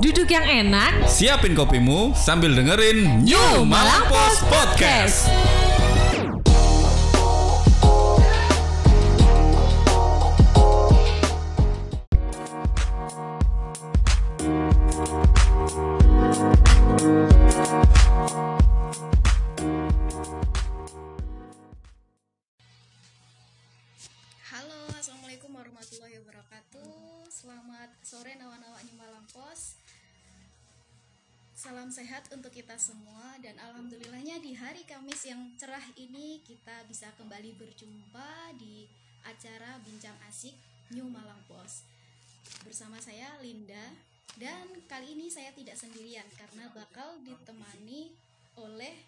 Duduk yang enak, Siapin kopimu sambil dengerin New Malang Post Podcast. Halo, acara Bincang Asik New Malang Pos. Bersama saya Linda dan kali ini saya tidak sendirian karena bakal ditemani oleh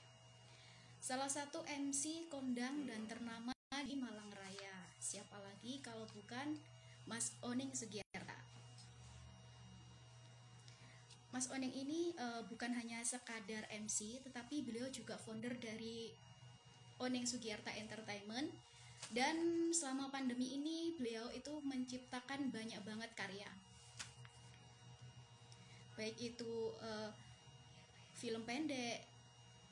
salah satu MC kondang dan ternama di Malang Raya. Siapa lagi kalau bukan Mas Oning Sugiarta. Mas Oning ini eh, bukan hanya sekadar MC, tetapi beliau juga founder dari Oning Sugiarta Entertainment. Dan selama pandemi ini beliau itu menciptakan banyak banget karya. Baik itu eh, film pendek,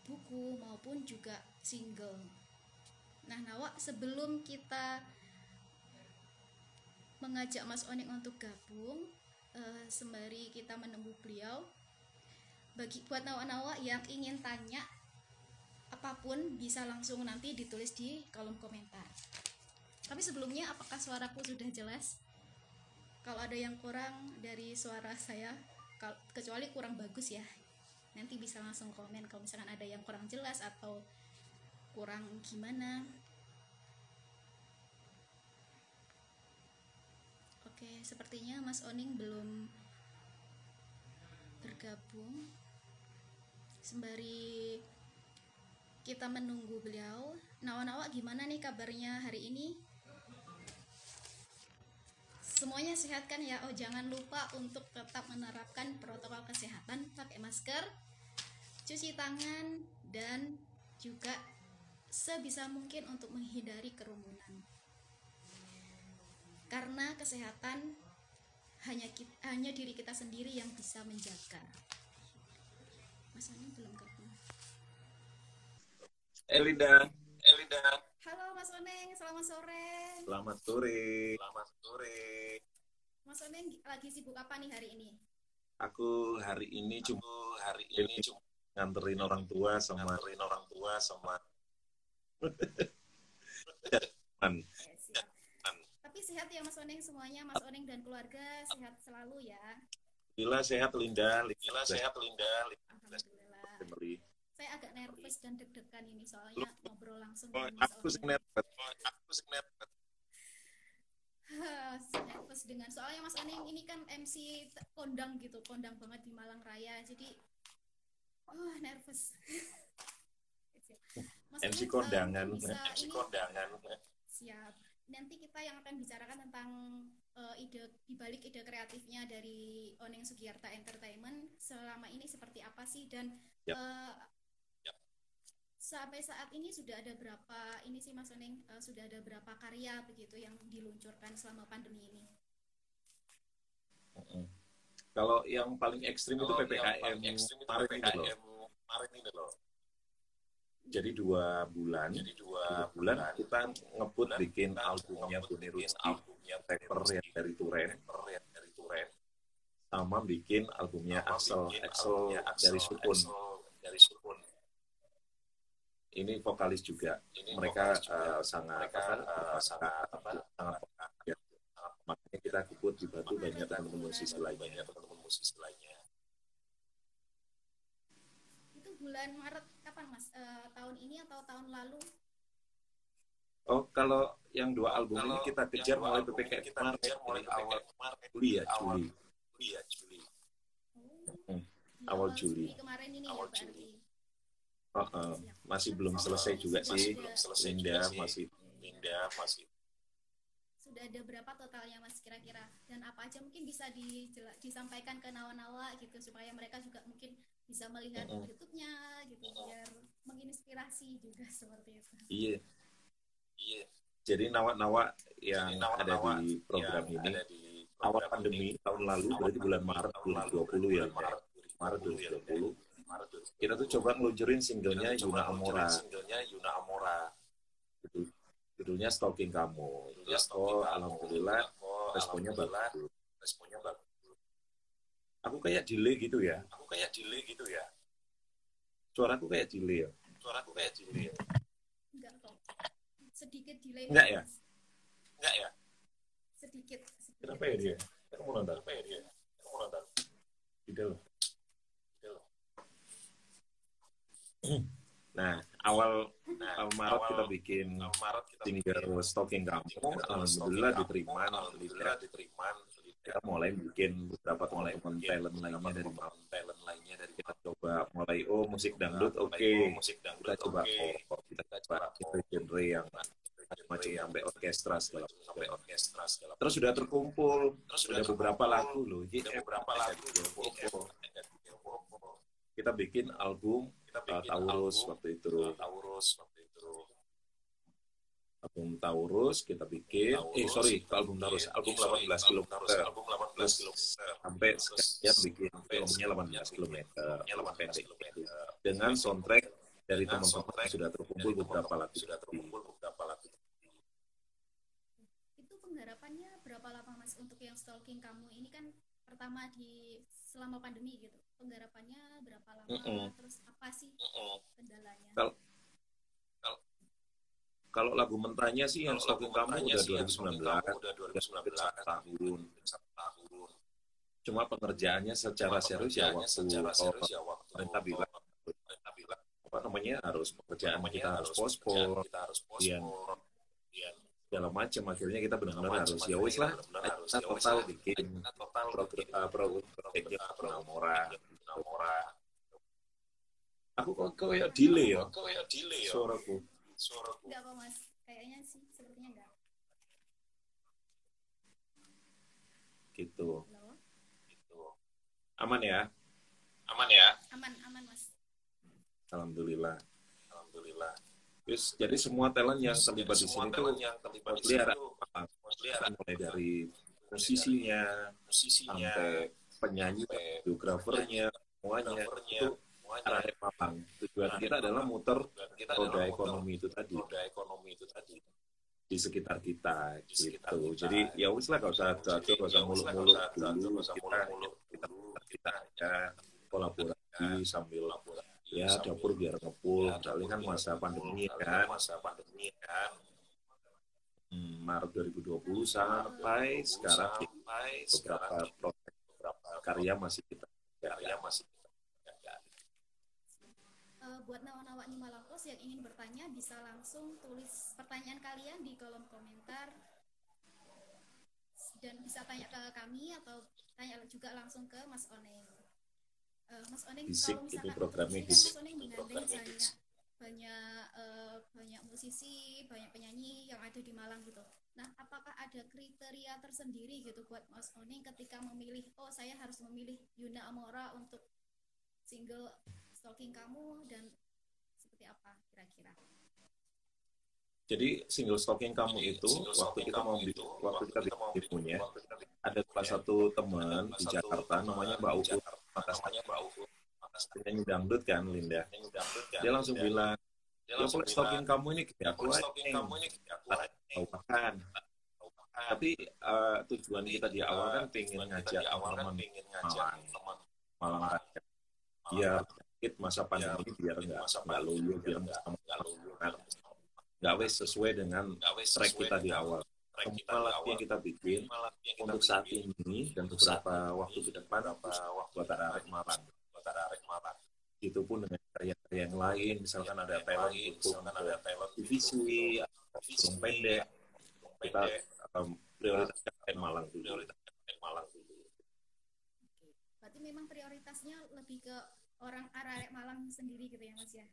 buku maupun juga single. Nah, Nawa sebelum kita mengajak Mas Onik untuk gabung, eh, sembari kita menunggu beliau, bagi buat Nawa-Nawa yang ingin tanya apa pun bisa langsung nanti ditulis di kolom komentar. Tapi sebelumnya, apakah suaraku sudah jelas? Kalau ada yang kurang dari suara saya, kecuali kurang bagus ya, nanti bisa langsung komen kalau misalkan ada yang kurang jelas atau kurang gimana oke sepertinya Mas Oning belum bergabung sembari kita menunggu beliau nawa-nawa gimana nih kabarnya hari ini semuanya sehat kan ya oh jangan lupa untuk tetap menerapkan protokol kesehatan pakai masker cuci tangan dan juga sebisa mungkin untuk menghindari kerumunan. Karena kesehatan hanya ki- hanya diri kita sendiri yang bisa menjaga. Mas Ani belum gabung. Elinda, Elinda. Halo Mas Oneng, selamat sore. Selamat sore. Selamat sore. Mas Oneng lagi sibuk apa nih hari ini? Aku hari ini cuma hari ini cuma nganterin orang tua sama nganterin orang tua sama Man. Tapi sehat ya Mas Oneng semuanya, Mas Oneng dan keluarga sehat selalu ya. Alhamdulillah sehat Linda. Alhamdulillah sehat Linda. Alhamdulillah. Saya agak nervous dan deg-degan ini soalnya ngobrol langsung Oh, aku sing Oneng. nervous. Oh, aku sing nervous. nervous dengan soalnya Mas Oning ini kan MC kondang gitu kondang banget di Malang Raya jadi oh nervous Mas MC Oning, eh, kondangan. bisa MC ini kondangan. siap nanti kita yang akan bicarakan tentang eh, ide dibalik ide kreatifnya dari Oning Sugiarta Entertainment selama ini seperti apa sih dan Yap. eh, sampai saat ini sudah ada berapa ini sih Mas Oning eh, sudah ada berapa karya begitu yang diluncurkan selama pandemi ini Mm-mm. Kalau yang paling ekstrim itu Kalau yang PPKM itu kemarin ini loh. PPKM kemarin ini loh. Jadi dua bulan, Jadi dua dua bulan bulan kita ngebut bikin albumnya Ruski, albumnya rapper yang dari Turen, yang dari Turen sama bikin albumnya Axel, Axel dari Sukun. Axel dari Sukun. Ini vokalis juga. Ini mereka vokalis juga. eh, sangat Mereka, apa, eh, sangat sangat apa, sangat ya. Makanya kita ikut dibantu banyak teman-teman musisi lainnya. banyak teman-teman musisi lainnya. Itu bulan Maret kapan Mas? Eh, tahun ini atau tahun lalu? Oh, kalau yang dua album Kalau ini kita kejar mulai PPKM kita kejar mulai awal Juli ya, awal Juli. Juli ya, Juli. Hmm, Di awal Juli. kemarin ini Awal ya berarti. Juli. Oh, eh, masih belum selesai juga Masih sih. belum selesai Linda juga sih. masih Linda masih Sudah ada berapa totalnya Mas kira-kira? Dan apa aja mungkin bisa dijela- disampaikan ke nawa-nawa gitu supaya mereka juga mungkin bisa melihat Mm-mm. YouTube-nya gitu biar menginspirasi juga seperti itu. iya. iya Jadi nawa-nawa yang Jadi nawa-nawa ada di program yang ini ada di awal program pandemi ini, tahun tahun lalu berarti bulan Maret 2020 ya Maret Maret 2020 kita tuh coba ngeluncurin singlenya Yuna Amora. singlenya Yuna Amora. Gitu. judulnya Stalking Kamu. Ya oh alhamdulillah responnya bagus. Responnya bagus. Aku kayak delay gitu ya. Aku kayak delay gitu ya. Suaraku kayak delay ya? Suaraku kayak delay. Ya enggak kok. Sedikit delay. Enggak ya? Enggak ya? Sedikit, sedikit. Kenapa ya dia? Kamu nonton. Apa ya dia? Kamu nonton. Tidak loh Nah, awal nah, awal Maret kita bikin Maret kita single stalking kamu, alhamdulillah diterima, alhamdulillah diterima. Kita mulai bikin beberapa teman-teman talent lainnya dari talent lainnya dari kita coba mulai oh musik dangdut oke, okay. musik dangdut kita coba oh, kita coba kita genre yang macam-macam sampai orkestra segala sampai orkestra segala. Terus sudah terkumpul, terus sudah beberapa lagu loh, sudah beberapa lagu. Kita bikin album kita bikin Taurus album, waktu itu. Taurus waktu itu. Album Taurus kita bikin. Taurus, eh sorry, album Taurus, album eh, 18 km. Album 18 km. Sampai sekian bikin filmnya 18 km. pendek. Dengan soundtrack dari teman-teman sudah terkumpul beberapa lagu. Sudah terkumpul beberapa lagu. Itu penggarapannya berapa lama mas untuk yang stalking kamu ini kan pertama di selama pandemi gitu. Penggarapannya berapa lama? Mm -mm. terus apa sih mm -mm. kendalanya? Kalau kalau lagu mentahnya sih yang stalking kamu udah 2019, udah 2019 tahun. Cuma pengerjaannya secara serius ya waktu. secara serius ya waktu. pemerintah bilang. Apa namanya? Harus pekerjaan kita harus pospor, kita harus pospor, segala macam akhirnya kita benar-benar harus ya wis lah. Kita total bikin program proyeknya Namora aku kok kayak delay ya? Kayak delay ya? Suaraku. Suaraku. Enggak apa mas. Kayaknya sih sepertinya enggak gitu. Gitu. Aman ya? Aman ya? Aman aman mas. Alhamdulillah Terus, jadi semua talent yang terlibat di sini tuh pelihara mulai dari musisinya, musisinya. sampai penyanyi, videografernya, semuanya. itu arah Malang. Tujuan kita adalah muter roda ekonomi itu tadi. Roda ekonomi itu tadi. Di sekitar kita di sekitar gitu. Kita. Jadi ya wis lah gak usah jauh, gak usah muluk-muluk dulu. Kita kita kita kolaborasi sambil ya dapur biar ngepul ya, misalnya kan masa pandemi kan. masa pandemi kan. Hmm, Maret 2020 sampai sekarang sampai beberapa proses beberapa karya masih kita karya masih kita uh, buat nawa-nawa Malakos yang ingin bertanya bisa langsung tulis pertanyaan kalian di kolom komentar. Dan bisa tanya ke kami atau tanya juga langsung ke Mas Oneng fisik kalau misalkan itu programnya fisik. Mas Oneng menggandeng banyak banyak uh, banyak musisi, banyak penyanyi yang ada di Malang gitu. Nah, apakah ada kriteria tersendiri gitu buat Mas Oneng ketika memilih oh saya harus memilih Yuna Amora untuk single Stalking Kamu dan seperti apa kira-kira? Jadi single stalking kamu itu waktu kita mau bikin waktu kita bikin punya ada salah satu teman di Jakarta namanya Mbak Uku namanya Mbak Uku penyanyi dangdut kan Linda? Kan, dia langsung bilang dia langsung stalking kamu ini kayak aku kamu ini tahu kan tapi uh, tujuan kita di awal kan pengen ngajak awal kan pengen ngajak teman Malang Raya biar sedikit masa pandemi biar nggak nggak lulu biar nggak nggak wes sesuai dengan track kita di awal semua lagu yang kita bikin untuk saat ini dan beberapa waktu ke depan apa buat arek Malang arek itu pun dengan karya-karya yang lain misalkan ada talent misalkan ada talent divisi film pendek. Kita um, prioritaskan Malang dulu. Prioritaskan Malang dulu. Berarti memang prioritasnya lebih ke orang arek Malang sendiri gitu ya Mas ya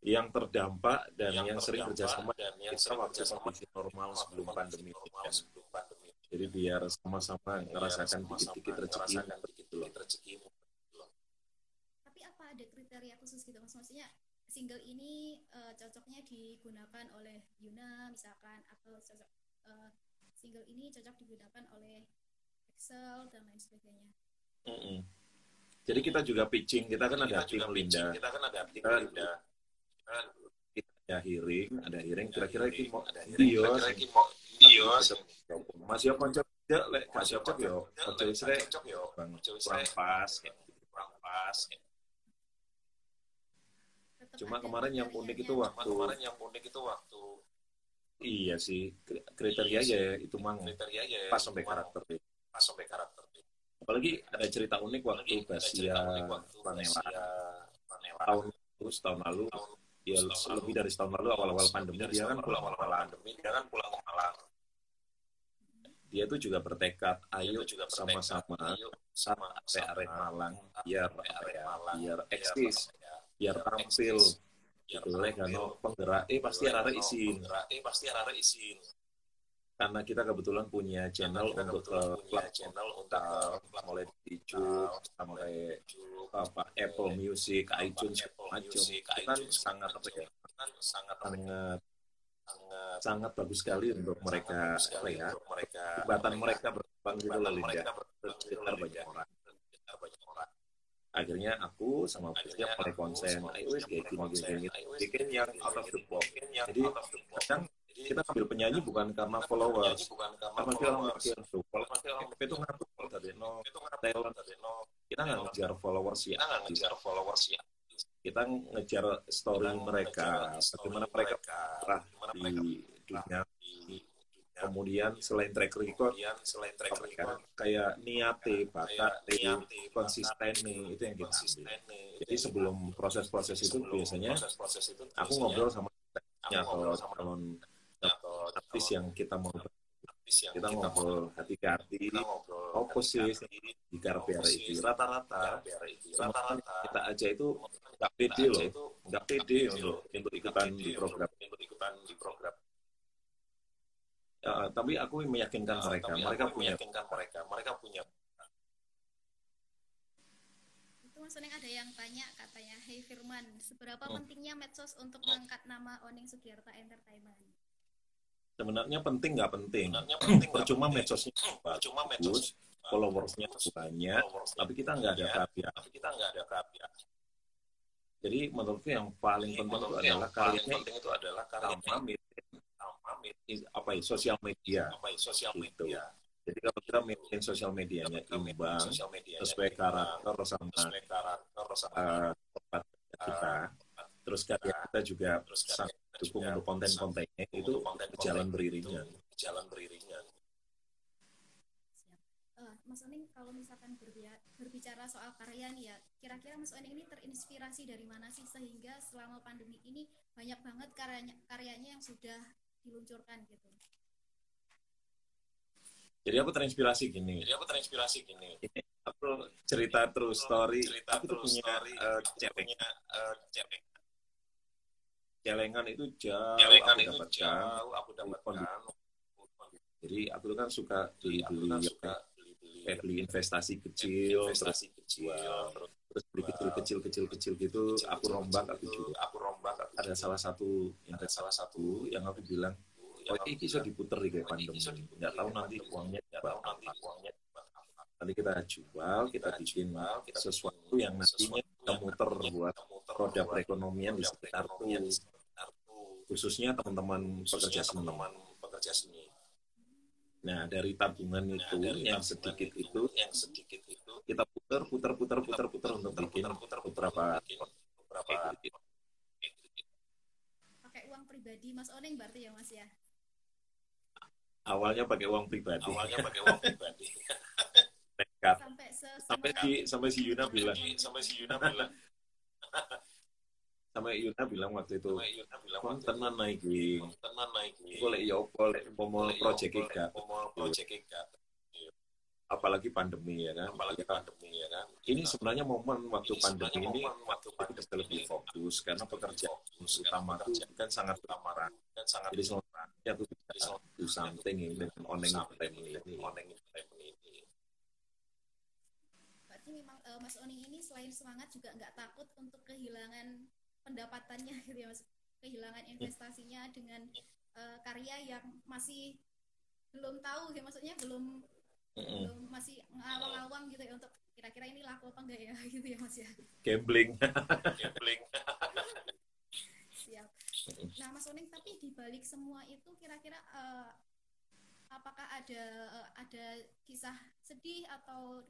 yang terdampak dan yang, yang sering kerjasama dan yang sering kerjasama kondisi normal sebelum pandemi normal sebelum pandemi. Jadi biar sama-sama ngerasakan dikit-dikit rezeki rezeki. Tapi apa ada kriteria khusus gitu mas? Maksudnya single ini uh, cocoknya digunakan oleh Yuna misalkan atau cocok uh, single ini cocok digunakan oleh Excel dan lain sebagainya. Mm-mm. Jadi kita juga pitching, kita kan ada tim Linda, Kita kan ada tim Kita- Linda. Kita ada hearing, ada hearing. Kira-kira ini mau Ada Iya, Kira-kira iki mau bios. masih apa cocok ya, lek gak cocok yo, Cocok yo. Bang, kurang pas. Kurang pas. Tetap Cuma kemarin yang unik itu waktu, kemarin yang unik itu waktu iya sih, kri- kriteria ya itu mang kriteria ya pas sampai karakter. pas sampai karakter. Apalagi ada cerita unik waktu Apalagi ada Basia cerita unik waktu Panela Basia Panela tahun terus tahun lalu, ya tahun lalu. lebih dari setahun lalu awal-awal pandemi dia kan pulang awal Malang. pandemi dia kan pulang ke Malang. Dia tuh juga bertekad, ayo Itu juga sama-sama sama arek Malang biar arek ya, biar eksis, ya, biar tampil. Boleh kan penggerak eh pasti arek izin Eh pasti arek izin. Karena kita kebetulan punya channel Kita untuk ke punya channel untuk kita mulai di YouTube sampai apa Apple Music, iTunes Apple macam Music, itu kan iTunes, sangat apa ya? Kan sangat sangat sangat bagus sekali untuk mereka apa ya? mereka jembatan mereka. berkembang gitu loh Linda berkembang gitu sekitar banyak orang. Akhirnya aku sama Pusnya mulai konsen ayo kayak gini mulai gini konsen, gini. Ayo wes bikin yang out of the box. Jadi, kadang kita ambil penyanyi bukan karena followers bukan karena followers. itu ngatur kalau tadi no itu nggak talent tadi no kita nggak ngejar followers ya. Kita nggak ngejar followers ya. Kita ngejar story mereka. bagaimana mereka bagaimana di dunia. di dunia. kemudian selain track record kemudian selain track ya, record. Kayak niate bakat niate, konsisten nih. itu yang kita ambil. Jadi sebelum proses-proses itu biasanya aku ngobrol sama aku ya ngobrol kalau sama calon atau artis yang kita mau artis yang kita ngobrol hati-hati kita ngobrol apa sih di KPR itu rata-rata. rata-rata. kita aja itu nggak pede loh nggak pede untuk untuk ikutan di program. untuk ikutan di program. Ya, tapi aku meyakinkan Nah, mereka mereka aku punya meyakinkan mereka mereka punya Itu Mas Oning ada yang tanya katanya, Hey Firman, seberapa Hmm. pentingnya medsos untuk mengangkat nama Oning Sugiarta Entertainment? Sebenarnya penting nggak penting. Sebenarnya penting. medsosnya cuma bagus. medsos followersnya banyak tapi kita nggak ada karya tapi kita nggak ada karya jadi menurutku yang paling penting itu adalah karyanya penting itu adalah karyanya apa ya sosial media. Apa ya, sosial Gitu. media. Jadi kalau kita maintain sosial medianya imbang sosial media sesuai karakter sama sesuai karakter sama uh, tempat kita terus karya kita juga terus sangat karya kita dukung untuk konten-kontennya itu konten-konten jalan beriringan. jalan beriringan. Eh, Mas Oning kalau misalkan berbicara soal karya nih ya, kira-kira Mas Oning ini terinspirasi dari mana sih sehingga selama pandemi ini banyak banget karyanya karyanya yang sudah diluncurkan gitu. jadi aku terinspirasi gini. Jadi aku terinspirasi gini. Ini aku cerita true story cerita aku tuh terus punya story. uh, punya eh, celeng celengan itu jauh celengan aku itu dapatkan jauh aku dapatkan. jadi aku kan suka beli aku beli kan suka beli-beli kayak beli investasi kecil terus investasi kecil terus terus beli kecil kecil kecil kecil gitu aku rombak aku itu juga aku rombak aku ada salah satu yang ada salah satu yang aku bilang oh ini bisa diputer di kayak Oh, pandemi nggak tahu nanti uangnya nggak tahu nanti uangnya nanti kita jual kita bikin jual, sesuatu yang nantinya muter nantinya buat kita muter roda buat perekonomian di roda sekitar perekonomian di tuh sekitar tuh. khususnya teman-teman pekerja seni teman-teman pekerja seni nah dari tabungan Nah, itu dari yang sedikit itu, itu yang sedikit itu kita putar putar putar putar putar untuk bikin putar beberapa beberapa gitu. Pakai uang pribadi Mas Oning berarti ya Mas ya. awalnya pakai uang pribadi awalnya pakai uang pribadi nekat Sampai sampai si sampai si Yuna bilang. sampai si Yuna bilang. Sampai Yuna bilang waktu itu sampai Yuna bilang kon tenan naik iki. Itu, tenan naik boleh ya boleh mau project gak. mau project gak. Apalagi pandemi ya kan? Apalagi pandemi ya kan? Ini sebenarnya momen waktu Ini pandemi ini waktu kita pandemi bisa lebih ini, fokus karena pekerjaan fokus, utama itu kan sangat utama. kan sangat jadi sebenarnya aku bisa do something ini dengan oneng entertainment ini. oneng entertainment ini berarti memang eh, Mas Oning ini selain semangat juga nggak takut untuk kehilangan pendapatannya gitu ya Mas. Kehilangan investasinya dengan eh, karya yang masih belum tahu ya maksudnya belum belum masih kira-kira ini laku apa enggak ya gitu ya Mas ya. Gambling. Gambling. Siap. Nah, Mas Oning, tapi di balik semua itu kira-kira eh, apakah ada eh, ada kisah sedih atau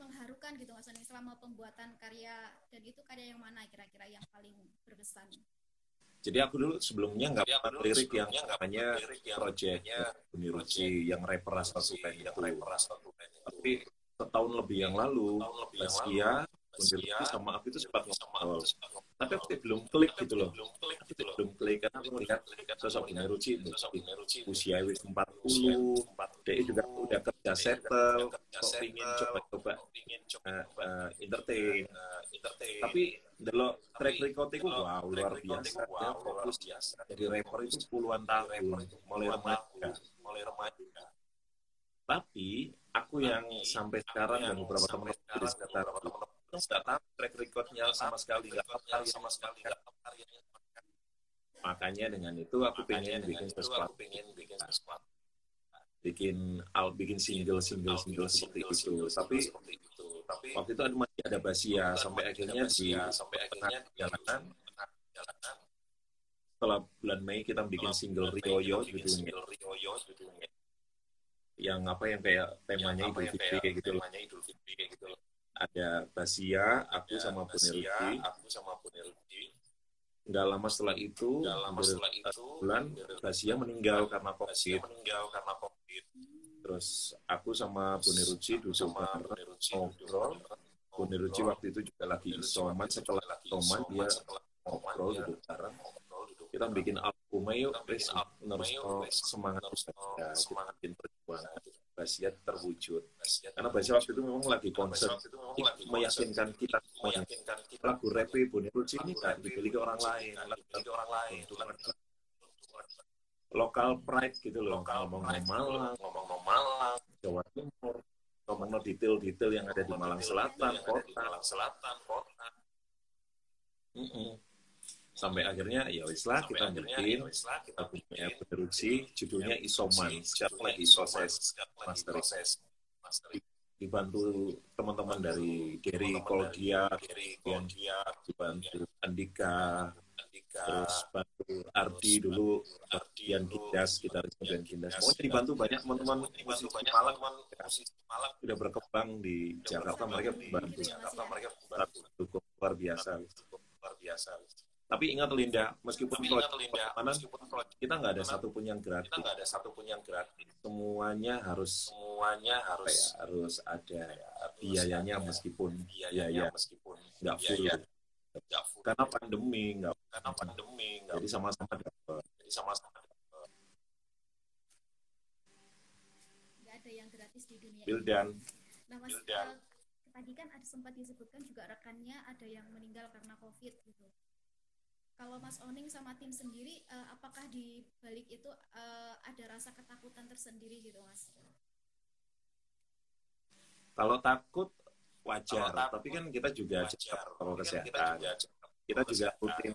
mengharukan gitu Mas Oning selama pembuatan karya dan itu karya yang mana kira-kira yang paling berkesan? Jadi aku dulu sebelumnya nggak pernah lirik yang namanya project Bumi Ruci yang rapper asal yang rapper asal. Tapi setahun lebih yang lalu, Tahun Ruci sama aku itu sempat ngobrol. Tapi aku belum klik gitu loh. Belum klik gitu loh. belum klik karena aku melihat sosok Bumi Ruci itu usia wis 40, Usia dia juga udah kerja settle, kok pingin coba-coba ingin eh, eh, entertain. Tapi delok track record itu wow luar biasa. Dia fokus jadi rapper itu puluhan tahun, mulai remaja. mulai remaja. Tapi aku yang sampai sekarang dan beberapa sampai nggak tahu track recordnya sama sekali nggak tahu sama sekali makanya dengan itu aku pengen bikin itu sesuatu. aku pengen bikin sesuatu. bikin al bikin single single single seperti itu. tapi itu. Tapi waktu itu ada masih ada Basia sampai akhirnya di sampai akhirnya jalanan. Setelah bulan Mei kita bikin single Rioyo judulnya. yang apa yang kayak temanya Yang apa Idul Fitri gitu temanya Idul Fitri kayak gitu loh. Ada Basia aku Ada sama Basia, aku sama Bunirti. nggak lama setelah itu Nggak lama setelah itu bulan Basia meninggal karena Basia COVID. meninggal karena COVID. terus aku sama Buniruci duduk sama Buniruci ngobrol. Buniruci waktu itu juga lagi isoman setelah isoman dia ngobrol duduk bareng. kita bikin album ayo terus semangat ya, kita bikin perjuangan Basia terwujud. Karena Basia waktu itu memang lagi konser meyakinkan kita meyakinkan kita. lagu rap Buniruci ini nggak dimiliki orang lain. dimiliki orang lain. Itu lokal pride gitu loh. Ngomong Malang. ngomong Malang. Jawa Timur. Ngomong detail-detail yang ada di Malang Selatan kota. Malang Selatan kota. Sampai akhirnya ya wis lah kita bikin ya kita bikin produksi judulnya Isoman. siap lagi proses mastering. dibantu teman-teman dari Gary Koldia dibantu Andika Andika terus bantu Ardi dulu Ardi Dian dulu, Gindas kita dan Gindas pokoknya dibantu banyak teman-teman musisi Malang. Malang. Sudah berkembang di Jakarta mereka bantu Jakarta mereka bantu cukup luar biasa. Luar biasa tapi ingat Linda meskipun tapi proyek ingat Linda pertemanan meskipun proyek kita nggak ada satupun yang kita gratis nggak ada satupun yang gratis. Semuanya harus semuanya harus ya, harus ada harus biayanya ada meskipun biayanya biaya meskipun nggak full. nggak full. Karena pandemi nggak karena pandemi nggak jadi sama-sama dapat. Jadi sama-sama nggak ada yang gratis di dunia ini. Bildan Nah, Mas, Bildan. eh, tadi kan ada sempat disebutkan juga rekannya ada yang meninggal karena COVID gitu. Kalau Mas Oning sama tim sendiri, eh, apakah di balik itu eh, ada rasa ketakutan tersendiri gitu, Mas? kalau takut wajar. Kalau takut, tapi kan kita juga wajar. jaga protokol kan kita kesehatan. juga kita juga rutin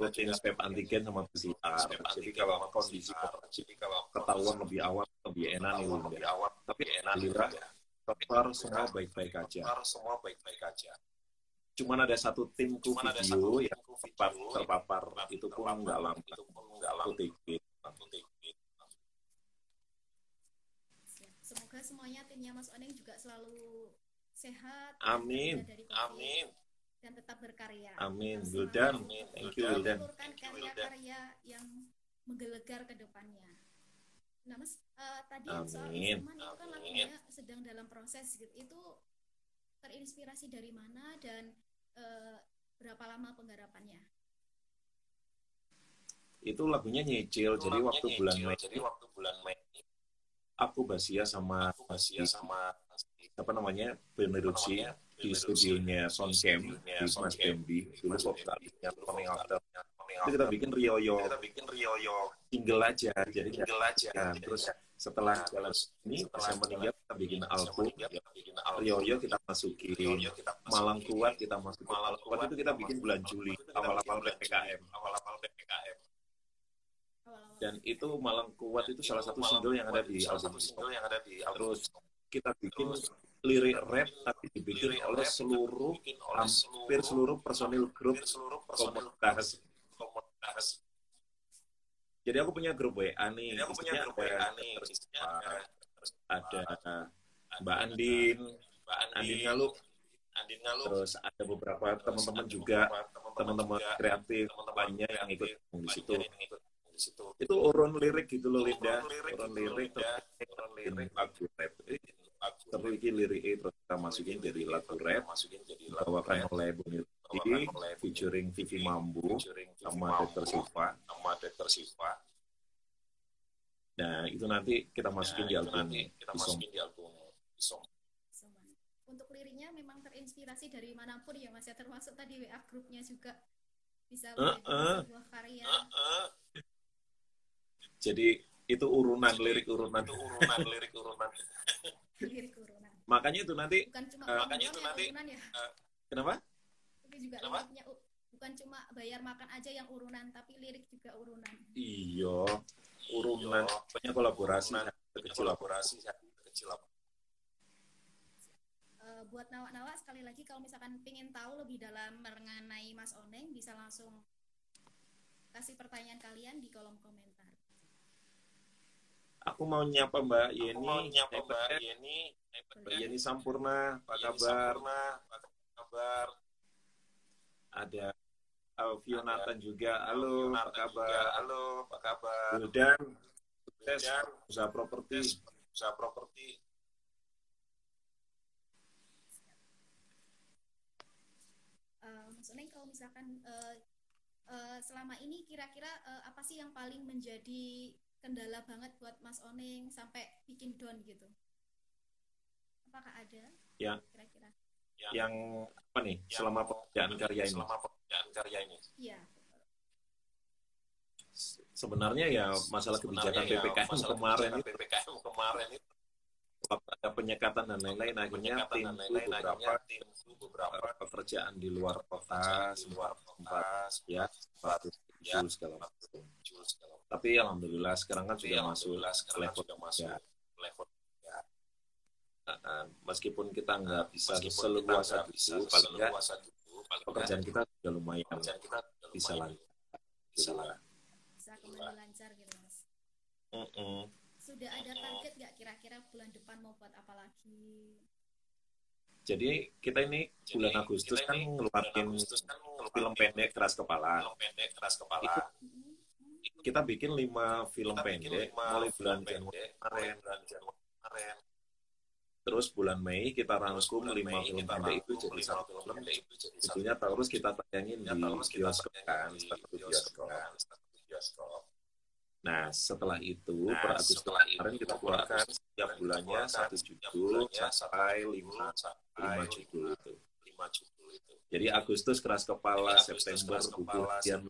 rutin swab antigen sama PCR jadi kalau kondisi jadi kalau ketahuan lebih awal lebih enak nih lebih awal tapi lebih enak alhamdulillah ya. dokter semua baik-baik aja. Semua baik-baik aja cuman ada satu timku Cuman ada video satu yang terpapar, video terpapar yang itu pun nggak lama itu pun nggak lama Siap. Semoga semuanya timnya Mas Oning juga selalu sehat, Amin. amin dan tetap berkarya. amin Wildan thank you Wildan. Karya-karya yang menggelegar ke depannya. Nah, Mas, eh, tadi yang soal Amin. Itu kan Amin. lagunya sedang dalam proses gitu. Itu terinspirasi dari mana dan eh, berapa lama penggarapannya? itu lagunya nyicil jadi Lagunya waktu nyicil, bulan Mei. jadi waktu bulan Mei. Aku Basia sama aku Basia sama apa namanya? Namanya, di studionya di Soundcamp studionya di Mas Bambi dulu Mas vokalisnya Coming After. Itu kita bikin Rioyo kita bikin Rioyo single aja jadi single aja. Ya, Jadi terus setelah jalan ini setelah saya meninggal kita bikin album. Rioyo kita masukin. Malang Kuat kita masukin Malang Malang Kuat itu kita bikin bulan Juli awal-awal PPKM awal-awal PPKM dan itu Malang Kuat itu salah satu single yang ada di album yang ada di terus kita bikin lirik rap tapi dibikin oleh seluruh hampir seluruh personil grup komunitas. komunitas. Jadi aku punya grup WA nih. Jadi aku punya grup WA nih. Dr. Isinya ada ada Mbak Andin, Mbak Andin Andin Ngaluk, Andin Ngaluk, terus ada beberapa teman-teman juga, teman-teman kreatif teman-teman lainnya yang ikut di situ. Itu urun lirik gitu loh, Linda. Urun lirik Urun gitu lirik, Linda. Bikin lirik. Terus terus kita masukin jadi lagu rap, masukin jadi rap, oleh Bung Yudi, featuring Vivi Mambu, featuring Vivi sama Dr. Siva. sama Dr. Siva. Nah, itu nanti kita masukin Nah, di itu album nanti kita Isom. masukin di album Isom. Untuk liriknya memang terinspirasi dari mana pun ya Mas ya termasuk tadi WA grupnya juga bisa menjadi sebuah karya. Jadi itu urunan lirik urunan. itu urunan lirik urunan. Lirik urunan. Makanya itu nanti Bukan cuma urunan makanya itu nanti, urunan ya, kenapa? tapi juga Kenapa? liriknya u- bukan cuma bayar makan aja yang urunan, tapi lirik juga urunan. Iya, urunan Iya. banyak kolaborasi kecil kolaborasi kecil apa? Eh, buat nawak-nawak sekali lagi kalau misalkan pengen tahu lebih dalam mengenai Mas Oneng bisa langsung kasih pertanyaan kalian di kolom komentar. Aku mau nyapa Mbak Aku mau Yeni, nyapa Mbak Mbak Yeni, Mbak Yeni Sampurna, apa Yeni kabar? Sampurna, apa kabar? Ada Alfionatan juga, halo, apa kabar? Halo, apa kabar? Wildan, sukses Dan usaha properti. usaha properti. Eh, Mas Oneng kalau misalkan eh, eh, selama ini kira-kira eh, apa sih yang paling menjadi kendala banget buat Mas Oneng sampai bikin down gitu? Apakah ada? Ya. Kira-kira? Yang apa nih, selama pekerjaan karya ini? Selama pekerjaan karya ini. Iya. Sebenarnya ya masalah kebijakan ya, PPKM masalah kemarin itu, PPKM kemarin itu waktu ada penyekatan dan lain-lain, akhirnya tim beberapa tim beberapa pekerjaan di luar kota, di luar kota ya, sempat muncul segala macam. muncul segala macam. Tapi alhamdulillah sekarang kan sudah masuk sekarang level sudah masuk ya. level Uh, meskipun kita nggak bisa meskipun kita bisa itu, paling nggak pekerjaan kita sudah lumayan pekerjaan kita bisa lumayan lancar. bisa lancar. Bisa kembali lancar gitu Mas. Mm-mm. Sudah ada target nggak kira-kira bulan depan mau buat apa lagi? Jadi kita ini Jadi, bulan Agustus kan ngeluarin Agustus kan ngeluarin film pendek keras kepala. film pendek keras kepala Itu kita bikin lima film kita bikin pendek lima mulai bulan pendek Januari kemarin. Terus bulan Mei kita rangkum lima film pendek itu jadi satu film Tentunya terus kita tayangin di bioskop kan, di satu bioskop bioskop. Nah setelah itu Nah, per Agustus kemarin kita keluarkan Kita bulannya satu judul satu sampai lima sampai lima judul itu. lima judul itu. Jadi Agustus keras kepala, Agustus September keras buku kepala, harian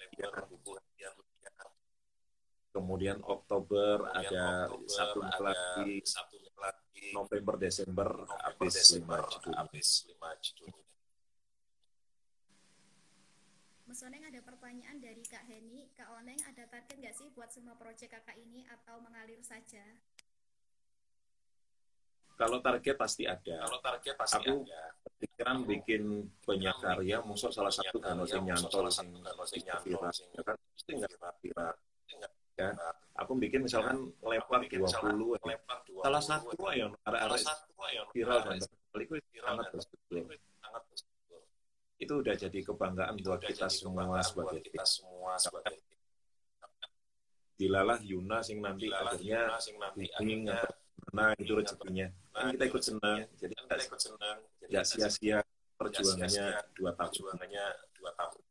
kemudian Oktober Kemudian ada Oktober satu lagi, satunya lagi November Desember November, habis lima Desember, judul. habis lima judul. Mas Oneng ada pertanyaan dari Kak Heni. Kak Oneng ada target nggak sih buat semua proyek kakak ini atau mengalir saja? Kalau target pasti ada. Kalau target pasti Aku ada. Pikiran bikin banyak karya, musuh salah satu kan sing nyantol sing nyantol, sing ya kan pasti nggak viral. Ya. Aku bikin misalkan lempar bikin 20 ya. lempar 20, Salah satu ya salah arek-arek satu yang viral dan itu sangat bersyukur. Itu udah jadi kebanggaan buat kita semua sebagai buat kita semua sebagai dilalah Yuna sing nanti akhirnya sing nanti akhirnya nah itu rezekinya kan kita ikut senang jadi kan kita ikut senang jadi nggak sia-sia perjuangannya dua tahun perjuangannya dua tahun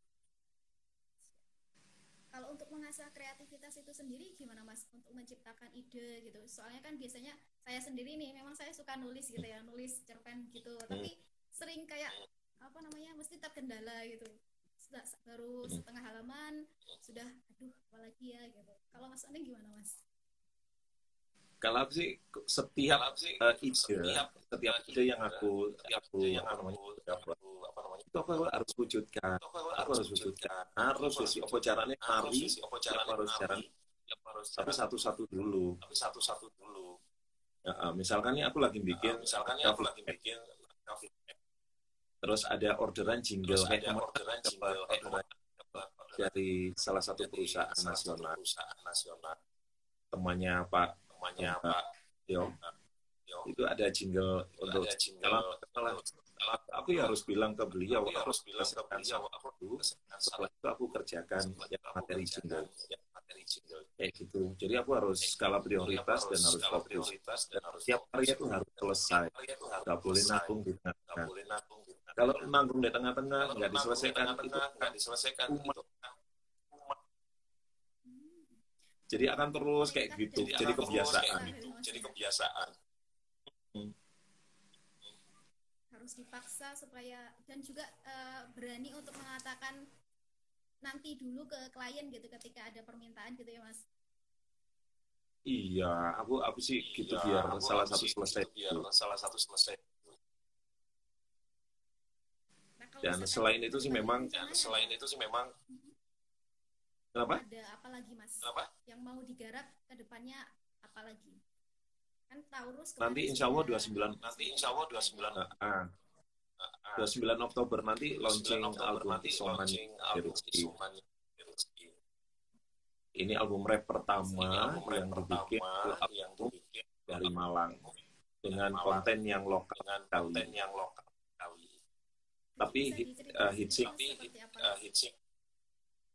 Kalau untuk mengasah kreativitas itu sendiri gimana Mas untuk menciptakan ide gitu? Soalnya kan biasanya saya sendiri nih memang saya suka nulis gitu ya, nulis cerpen gitu. Tapi sering kayak apa namanya mesti terkendala gitu. Sudah baru Hmm. setengah halaman sudah aduh apalagi ya gitu. Kalau Mas Oneng gimana Mas? Kalau aku sih setiap sih eh, ide? setiap setiap ide yang aku setiap aku ide yang apa aku namanya aku apa namanya itu aku harus wujudkan. aku aku harus wujudkan. harus sisi apa caranya sisi apa caranya harus jalan harus tapi satu-satu dulu. Tapi satu-satu dulu. Nah, misalkan nih aku lagi bikin, Nah, misalkan aku lagi bikin terus ada orderan jingle ada orderan jingle dari salah satu perusahaan nasional. Temannya Pak namanya Pak. Pak Tio Yo. Itu ada jingle untuk ada jingle kalau- kalau aku ya harus bilang ke beliau aku harus bilang ke beliau aku dulu, setelah itu aku kerjakan aku materi jingle. yang materi jingle. Kayak gitu. Jadi aku harus skala prioritas dan harus skala fokus. prioritas dan harus tiap karya itu harus selesai. itu nggak boleh nanggung di tengah kalau nanggung di tengah-tengah nggak diselesaikan itu nggak diselesaikan itu jadi akan terus kayak gitu. Jadi jadi kebiasaan. gitu. jadi kebiasaan. Harus dipaksa supaya dan juga eh, berani untuk mengatakan nanti dulu ke klien gitu ketika ada permintaan gitu ya mas? Iya aku aku sih gitu Iya, biar aku- salah satu sih selesai gitu biar salah satu selesai nah, dan selain itu sih memang dan selain itu sih memang kenapa? Ada apa lagi mas? Apa yang mau digarap ke depannya apa lagi? Kan Taurus nanti insya Allah sudah- 29 nanti insya Allah 29 ah, 29 Oktober nanti launching 29 Oktober album nanti launching album ini album rap pertama Ini album rap yang dibikin yang dibikin dari Malang dengan Malang. konten yang lokal dengan konten yang lokal tapi hit- diceritakan hit sing- seperti apa? uh, hitsing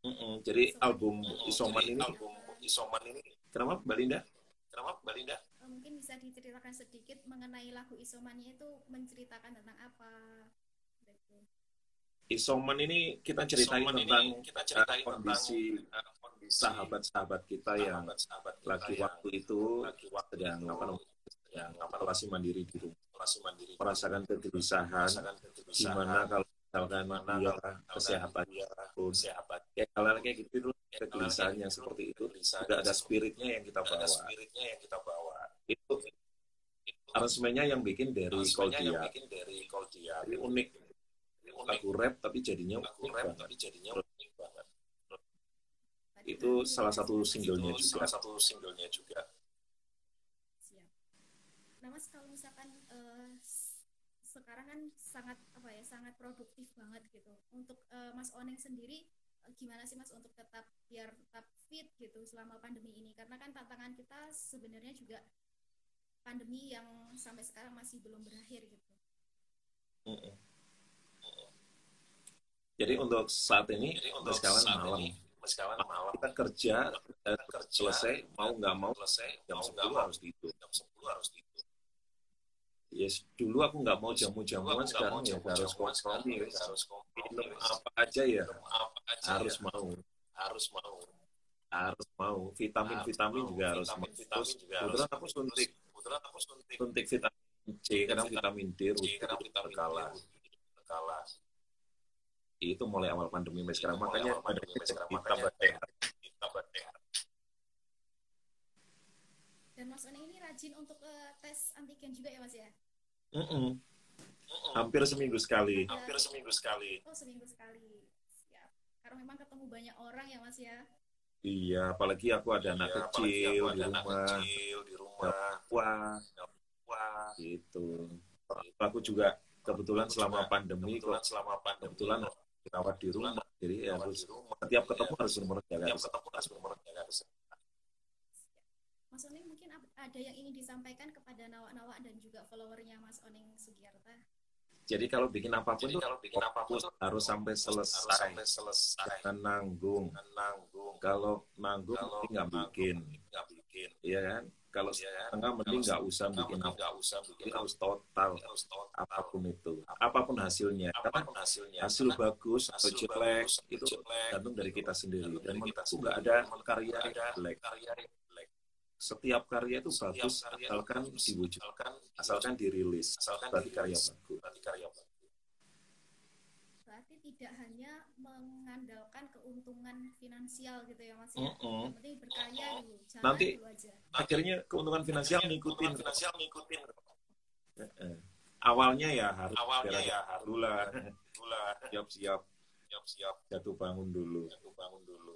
Mm-mm. jadi album Isoman Jadi ini. Album Isoman ini kenapa Mbak Linda? Kenapa Mbak Linda? Eh, mungkin bisa diceritakan sedikit mengenai lagu Isomania itu menceritakan tentang apa. Isoman ini kita ceritain Isoman ini tentang kita ceritain eh, kondisi tentang, uh, kondisi sahabat-sahabat kita yang kita lagi yang waktu itu lagi waktu sedang apa namanya isolasi mandiri di rumah. Merasakan kegelisahan. Gimana kalau misalkan dia kalau kesehatan dia pun kesehatan. Kayak hal kayak gitu itu kegelisahan yang seperti itu. tidak ada spiritnya yang kita itu. bawa. spiritnya yang kita bawa. Itu aransemennya yang bikin dari Koldia bikin dari Koldia jadi unik. Unik. Lagu rap tapi jadinya lagu unik rap banget. tapi jadinya unik banget. itu kan salah satu singlenya itu juga. salah satu singlenya juga. Siap. Nah mas kalau misalkan sekarang kan sangat apa ya sangat produktif banget gitu. Untuk eh, Mas Oneng sendiri eh, gimana sih mas untuk tetap biar tetap fit gitu selama pandemi ini? Karena kan tantangan kita sebenarnya juga pandemi yang sampai sekarang masih belum berakhir gitu. Jadi untuk saat ini jadi untuk sekarang saat malam ini sekarang malam kita kerja dan kita kerja selesai mau nggak mau selesai jam mau 10 nggak mau harus itu jam 10 harus itu yes dulu aku nggak mau jamu-jamuan sekarang ya harus kompromi harus harus kompromi minum apa aja ya? Apa aja harus ya, mau. Harus mau. Harus mau. Vitamin vitamin mau. juga harus mau. vitamin terus juga harus kebetulan aku suntik. Kebetulan aku suntik. Suntik vitamin C karena vitamin D rutin vitamin berkala berkala itu mulai awal pandemi sampai sekarang. makanya ditambah makanya- sehat ditambah sehat Dan Mas Oneng ini rajin untuk eh, tes antigen juga ya mas ya? Mm-mm. hampir seminggu sekali. Hampir seminggu sekali. Oh seminggu sekali. Siap. Karena memang ketemu banyak orang ya mas ya. iya apalagi aku ada anak Iya, apalagi kecil aku di ada anak rumah. kecil di rumah. Wah wah gitu. Aku juga kebetulan Aku selama juga pandemi kebetulan kok selama pandemi. kebetulan dirawat di rumah. Jadi ya harus di rumah. setiap ketemu Iya, harus benar-benar jaga tiap kesehatan. ketemu harus benar-benar jaga Mas ap- ada yang ingin disampaikan kepada nawak-nawak dan juga followernya Mas Oneng Sugiarta. jadi kalau bikin apa pun jadi tuh kalau bikin apa pun harus sampai harus selesai sampai selesai. jangan nanggung. Jangan nanggung. Kalau nanggung kalau mending nggak bikin. nggak bikin. Iya kan? Kalau Iya kan? setengah mending nggak usah bikin. nggak usah bikin. Harus total. Harus total. Apa pun itu. Apa pun hasilnya. Karena apa pun hasilnya. hasil Karena bagus atau hasil jelek itu tergantung dari kita sendiri. dan kita menurutku nggak ada karya jelek setiap karya itu Setiap bagus karya asalkan bagus, diwujud asalkan dirilis asalkan berarti karya bagus. berarti karya bagus. Berarti tidak hanya mengandalkan keuntungan finansial gitu ya Mas ya. Mm-mm. Yang penting berkarya dulu, jalan Nanti dulu aja. akhirnya keuntungan finansial Akhirnya ngikutin. keuntungan finansial ngikutin. Heeh. awalnya ya harus awalnya ya harus dulu lah. Bulan siap-siap. Siap-siap. Jatuh bangun dulu. Jatuh bangun dulu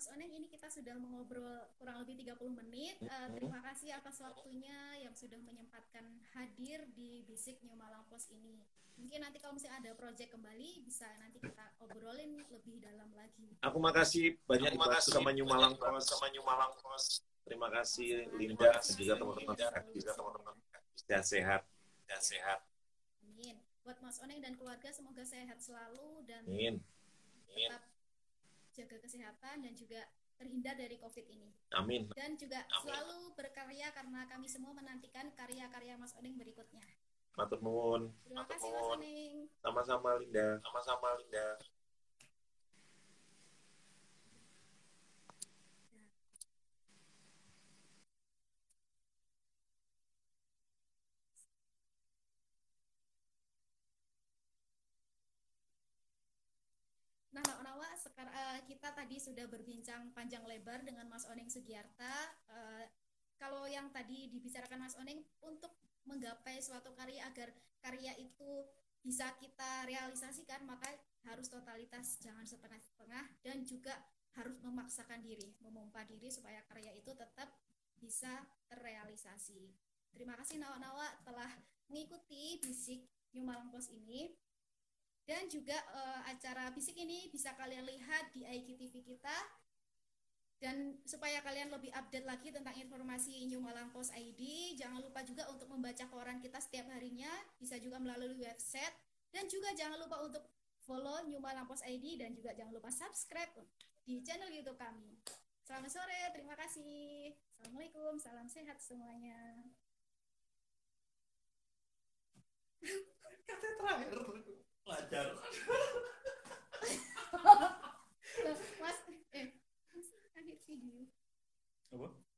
Mas Oneng ini kita sudah mengobrol kurang lebih 30 menit. Eh, terima kasih atas waktunya yang sudah menyempatkan hadir di Bisik New Malang Post ini. Mungkin nanti kalau misalnya ada proyek kembali bisa nanti kita obrolin lebih dalam lagi. Aku makasih banyak Terima kasih sama New Malang Post. sama New Malang Post. Terima kasih. Linda dan juga teman-teman juga teman-teman sehat-sehat. dan sehat. Amin. Buat Mas Oneng dan keluarga semoga sehat selalu dan Amin. tetap jaga kesehatan dan juga terhindar dari COVID ini. Amin. Dan juga Amin. selalu berkarya karena kami semua menantikan karya-karya Mas Oneng berikutnya. Matur nuwun. Terima kasih Mas. Oneng. Sama-sama Linda. Sama-sama Linda. Nah, Sekarang kita tadi sudah berbincang panjang lebar dengan Mas Oneng Sugiarta. Eh, kalau yang tadi dibicarakan Mas Oneng untuk menggapai suatu karya agar karya itu bisa kita realisasikan, maka harus totalitas, jangan setengah-setengah dan juga harus memaksakan diri, memompa diri supaya karya itu tetap bisa terrealisasi. Terima kasih Nawa-Nawa telah mengikuti Bisik New Malang Post ini. Dan juga eh, acara bisik ini bisa kalian lihat di IGTV kita. Dan supaya kalian lebih update lagi tentang informasi New Malang Post ID, jangan lupa juga untuk membaca koran kita setiap harinya, bisa juga melalui website. Dan juga jangan lupa untuk follow New Malang Post ID dan juga jangan lupa subscribe di channel YouTube kami. Selamat sore, terima kasih. Assalamualaikum, salam sehat semuanya. Kata terakhir. Pelajar. Mas, eh, mas?